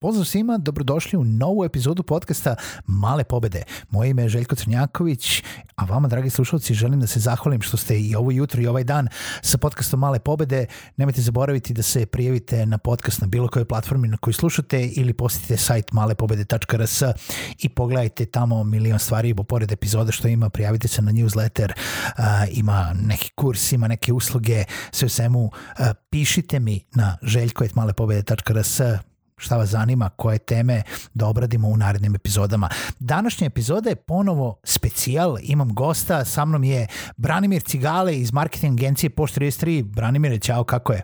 Pozdrav svima, dobrodošli u novu epizodu podcasta Male pobede. Moje ime je Željko Crnjaković, a vama, dragi slušalci, želim da se zahvalim što ste i ovo jutro i ovaj dan sa podcastom Male pobede. Nemojte zaboraviti da se prijavite na podcast na bilo kojoj platformi na kojoj slušate ili posjetite sajt malepobede.rs i pogledajte tamo milion stvari, bo pored epizode što ima, prijavite se na newsletter, ima neki kurs, ima neke usluge, sve u svemu, pišite mi na željko.malepobede.rs šta vas zanima, koje teme da obradimo u narednim epizodama. Današnja epizoda je ponovo specijal, imam gosta, sa mnom je Branimir Cigale iz marketing agencije Pošt 33. Branimire, ćao, kako je?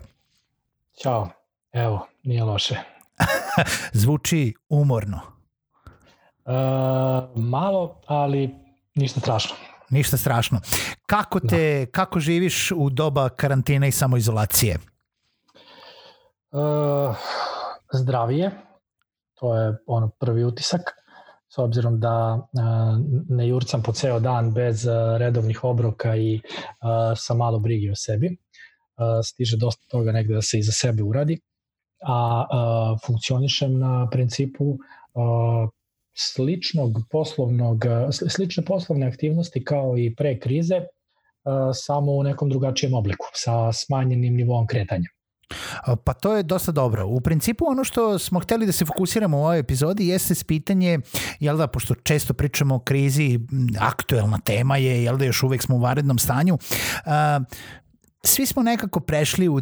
Ćao, evo, nije loše. Zvuči umorno. Uh, malo, ali ništa strašno. Ništa strašno. Kako te, da. kako živiš u doba karantina i samoizolacije? Uh, zdravije, to je ono prvi utisak, s obzirom da ne jurcam po ceo dan bez redovnih obroka i sa malo brige o sebi. Stiže dosta toga negde da se i za sebe uradi, a funkcionišem na principu sličnog poslovnog, slične poslovne aktivnosti kao i pre krize, samo u nekom drugačijem obliku, sa smanjenim nivoom kretanja. Pa to je dosta dobro. U principu ono što smo hteli da se fokusiramo u ovoj epizodi jeste pitanje, jel da, pošto često pričamo o krizi, aktuelna tema je, jel da još uvek smo u varednom stanju, svi smo nekako prešli u,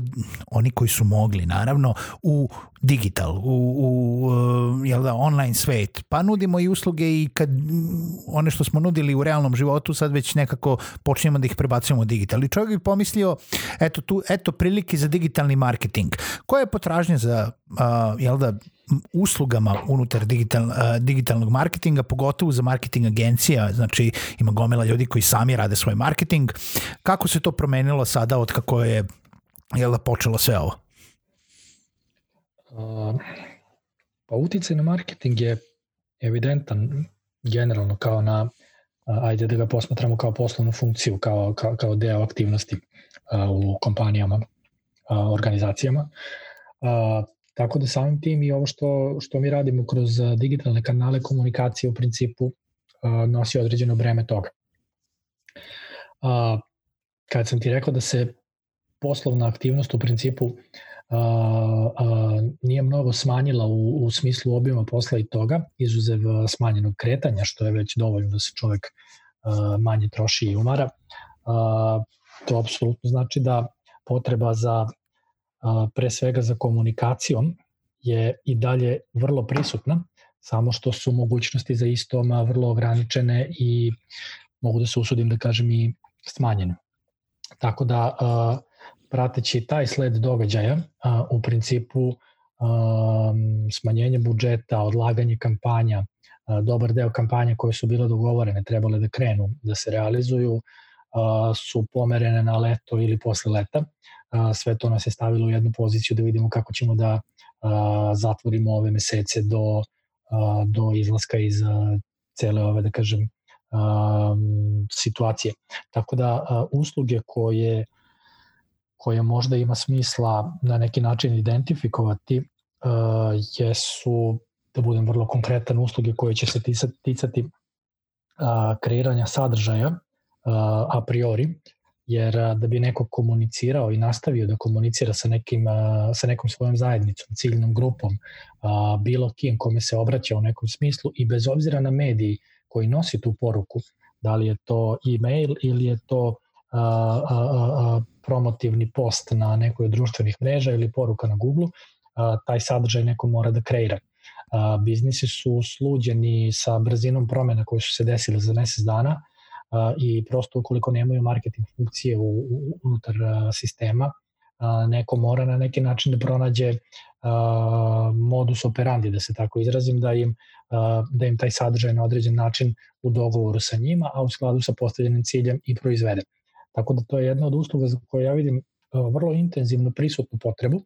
oni koji su mogli naravno, u digital, u, u uh, jel da, online svet, pa nudimo i usluge i kad one što smo nudili u realnom životu sad već nekako počnemo da ih prebacujemo u digital. I čovjek bi pomislio, eto, tu, eto prilike za digitalni marketing. Koja je potražnja za, uh, jel da, uslugama unutar digital, digitalnog marketinga, pogotovo za marketing agencija, znači ima gomila ljudi koji sami rade svoj marketing. Kako se to promenilo sada od kako je jel da, počelo sve ovo? Pa uticaj na marketing je evidentan generalno kao na, ajde da ga posmatramo kao poslovnu funkciju, kao, kao, kao deo aktivnosti u kompanijama, organizacijama. Tako da samim tim i ovo što, što mi radimo kroz digitalne kanale komunikacije u principu nosi određeno breme toga. Kad sam ti rekao da se poslovna aktivnost u principu a, a, nije mnogo smanjila u, u smislu objema posla i toga, izuzev smanjenog kretanja, što je već dovoljno da se čovek a, manje troši i umara, a, to apsolutno znači da potreba za pre svega za komunikacijom je i dalje vrlo prisutna, samo što su mogućnosti za istom vrlo ograničene i mogu da se usudim da kažem i smanjene. Tako da prateći taj sled događaja u principu smanjenje budžeta, odlaganje kampanja, dobar deo kampanja koje su bile dogovorene trebale da krenu, da se realizuju, su pomerene na leto ili posle leta. Sve to nas je stavilo u jednu poziciju da vidimo kako ćemo da zatvorimo ove mesece do, do izlaska iz cele ove, da kažem, situacije. Tako da usluge koje koje možda ima smisla na neki način identifikovati jesu, da budem vrlo konkretan, usluge koje će se ticati kreiranja sadržaja a priori, jer da bi neko komunicirao i nastavio da komunicira sa, nekim, sa nekom svojom zajednicom, ciljnom grupom, bilo kim kome se obraća u nekom smislu i bez obzira na mediji koji nosi tu poruku, da li je to e-mail ili je to a, a, a, promotivni post na nekoj od društvenih mreža ili poruka na Google, a, taj sadržaj neko mora da kreira. A, biznisi su sluđeni sa brzinom promena koje su se desile za mesec dana, i prosto ukoliko nemaju marketing funkcije u, u, unutar sistema, neko mora na neki način da pronađe modus operandi, da se tako izrazim, da im, da im taj sadržaj na određen način u dogovoru sa njima, a u skladu sa postavljenim ciljem i proizvede. Tako da to je jedna od usluga za koje ja vidim vrlo intenzivno prisutnu potrebu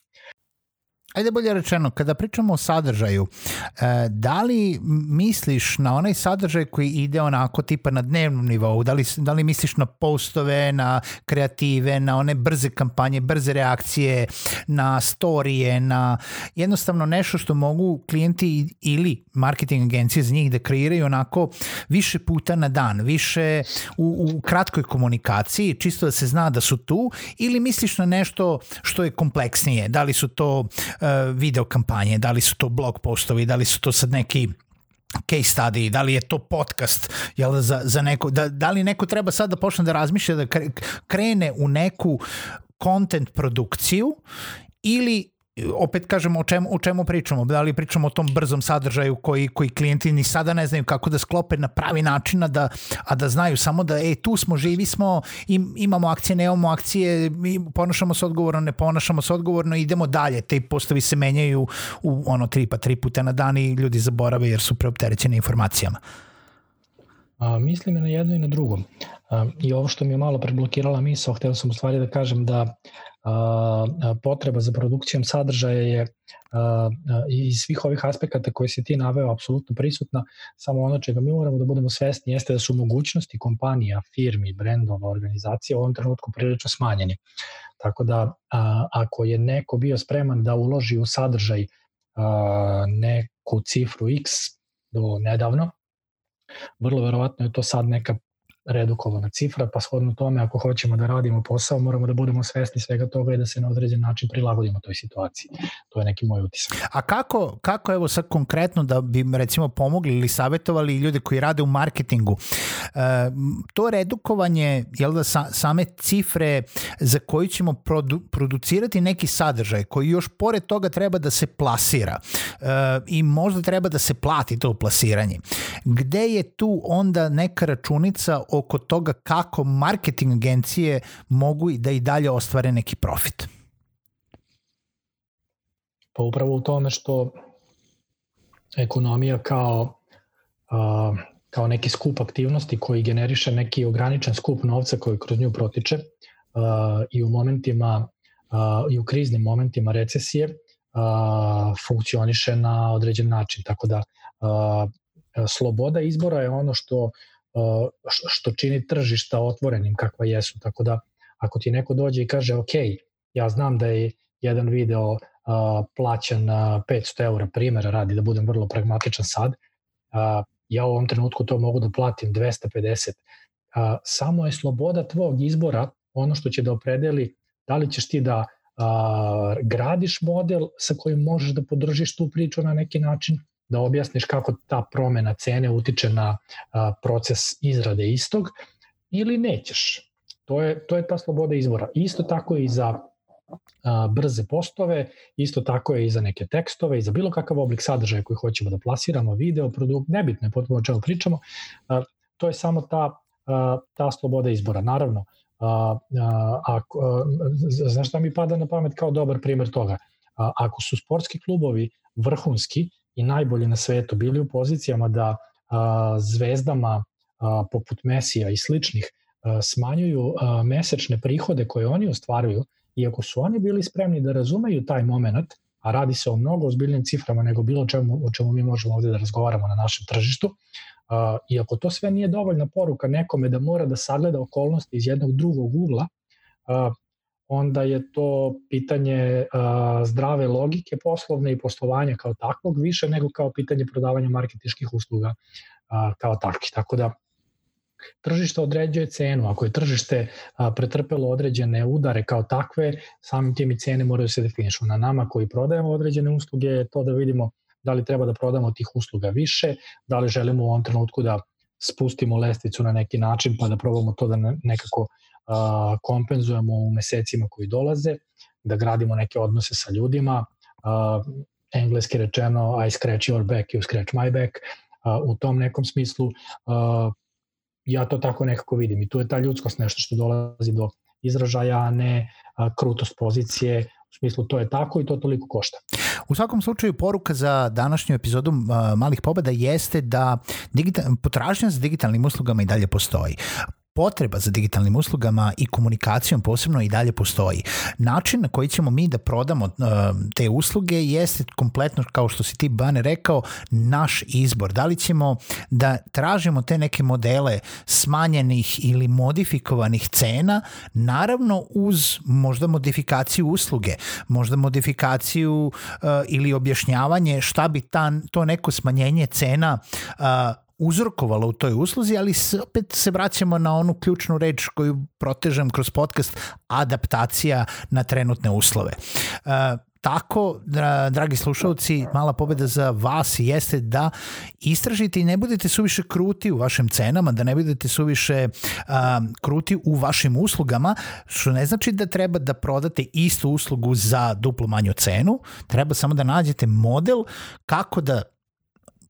ajde bolje rečeno, kada pričamo o sadržaju, e, da li misliš na onaj sadržaj koji ide onako tipa na dnevnom nivou, da li, da li misliš na postove, na kreative, na one brze kampanje, brze reakcije, na storije, na jednostavno nešto što mogu klijenti ili marketing agencije za njih da kreiraju onako više puta na dan, više u, u kratkoj komunikaciji, čisto da se zna da su tu, ili misliš na nešto što je kompleksnije, da li su to uh, video kampanje, da li su to blog postovi, da li su to sad neki case study, da li je to podcast, jel, za, za neko, da, da li neko treba sad da počne da razmišlja da krene u neku content produkciju ili opet kažemo o čemu, o čemu pričamo, da li pričamo o tom brzom sadržaju koji, koji klijenti ni sada ne znaju kako da sklope na pravi način, a da, a da znaju samo da e, tu smo, živi smo, im, imamo akcije, nemamo akcije, ponašamo se odgovorno, ne ponašamo se odgovorno, idemo dalje, te postavi se menjaju u ono tri pa tri puta na dan i ljudi zaborave jer su preopterećeni informacijama. A, mislim na jedno i na drugom. A, I ovo što mi je malo preblokirala misao, hteo sam u stvari da kažem da potreba za produkcijom sadržaja je iz svih ovih aspekata koje si ti naveo apsolutno prisutna, samo ono čega mi moramo da budemo svesni jeste da su mogućnosti kompanija, firmi, brendova, organizacija u ovom trenutku prilično smanjeni. Tako da ako je neko bio spreman da uloži u sadržaj neku cifru X do nedavno, vrlo verovatno je to sad neka redukovana cifra, pa shodno tome ako hoćemo da radimo posao moramo da budemo svesni svega toga i da se na određen način prilagodimo toj situaciji. To je neki moj utisak. A kako, kako evo sad konkretno da bi recimo pomogli ili savjetovali ljude koji rade u marketingu, e, to redukovanje, jel da sa, same cifre za koju ćemo produ, producirati neki sadržaj koji još pored toga treba da se plasira e, i možda treba da se plati to plasiranje. Gde je tu onda neka računica oko toga kako marketing agencije mogu da i dalje ostvare neki profit? Pa upravo u tome što ekonomija kao, uh, kao neki skup aktivnosti koji generiše neki ograničen skup novca koji kroz nju protiče uh, i u momentima uh, i u kriznim momentima recesije uh, funkcioniše na određen način. Tako da uh, sloboda izbora je ono što što čini tržišta otvorenim kakva jesu. Tako da ako ti neko dođe i kaže ok, ja znam da je jedan video plaćan 500 eura primjera radi da budem vrlo pragmatičan sad, ja u ovom trenutku to mogu da platim 250. Samo je sloboda tvog izbora ono što će da opredeli da li ćeš ti da gradiš model sa kojim možeš da podržiš tu priču na neki način da objasniš kako ta promena cene utiče na a, proces izrade istog ili nećeš. To je, to je ta sloboda izbora. Isto tako je i za a, brze postove, isto tako je i za neke tekstove i za bilo kakav oblik sadržaja koji hoćemo da plasiramo, video, produkt, nebitno je potpuno o čemu pričamo, a, to je samo ta, a, ta sloboda izbora. Naravno, a, a, a, znaš šta mi pada na pamet kao dobar primer toga? A, ako su sportski klubovi vrhunski i najbolji na svetu bili u pozicijama da a, zvezdama a, poput Mesija i sličnih a, smanjuju a, mesečne prihode koje oni ostvaruju, iako su oni bili spremni da razumeju taj moment, a radi se o mnogo ozbiljnim ciframa nego bilo čemu, o čemu mi možemo ovde da razgovaramo na našem tržištu, a, iako to sve nije dovoljna poruka nekome da mora da sagleda okolnosti iz jednog drugog ugla, a, onda je to pitanje a, zdrave logike poslovne i poslovanja kao takvog više nego kao pitanje prodavanja marketičkih usluga a, kao takvih. Tako da tržište određuje cenu. Ako je tržište a, pretrpelo određene udare kao takve, samim tim i cene moraju se definišu. Na nama koji prodajemo određene usluge je to da vidimo da li treba da prodamo tih usluga više, da li želimo u ovom trenutku da spustimo lestvicu na neki način pa da probamo to da nekako a, kompenzujemo u mesecima koji dolaze, da gradimo neke odnose sa ljudima, engleski rečeno I scratch your back, you scratch my back, u tom nekom smislu ja to tako nekako vidim. I tu je ta ljudskost nešto što dolazi do izražaja, a ne krutost pozicije, u smislu to je tako i to toliko košta. U svakom slučaju poruka za današnju epizodu Malih pobeda jeste da digital, potražnja za digitalnim uslugama i dalje postoji potreba za digitalnim uslugama i komunikacijom posebno i dalje postoji. Način na koji ćemo mi da prodamo uh, te usluge jeste kompletno, kao što si ti Bane rekao, naš izbor. Da li ćemo da tražimo te neke modele smanjenih ili modifikovanih cena, naravno uz možda modifikaciju usluge, možda modifikaciju uh, ili objašnjavanje šta bi ta, to neko smanjenje cena uh, uzrokovalo u toj usluzi, ali opet se vraćamo na onu ključnu reč koju protežem kroz podcast, adaptacija na trenutne uslove. Uh, tako, dragi slušalci, mala pobeda za vas jeste da istražite i ne budete suviše kruti u vašim cenama, da ne budete suviše a, kruti u vašim uslugama, što ne znači da treba da prodate istu uslugu za duplo manju cenu, treba samo da nađete model kako da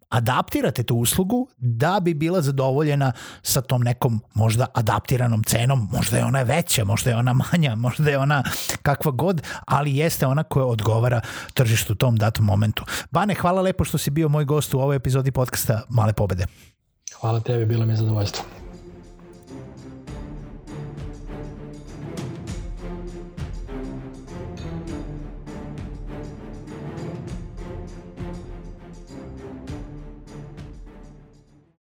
adaptirate tu uslugu da bi bila zadovoljena sa tom nekom možda adaptiranom cenom, možda je ona veća, možda je ona manja, možda je ona kakva god, ali jeste ona koja odgovara tržištu u tom datom momentu. Bane, hvala lepo što si bio moj gost u ovoj epizodi podcasta Male pobede. Hvala tebi, bilo mi je zadovoljstvo.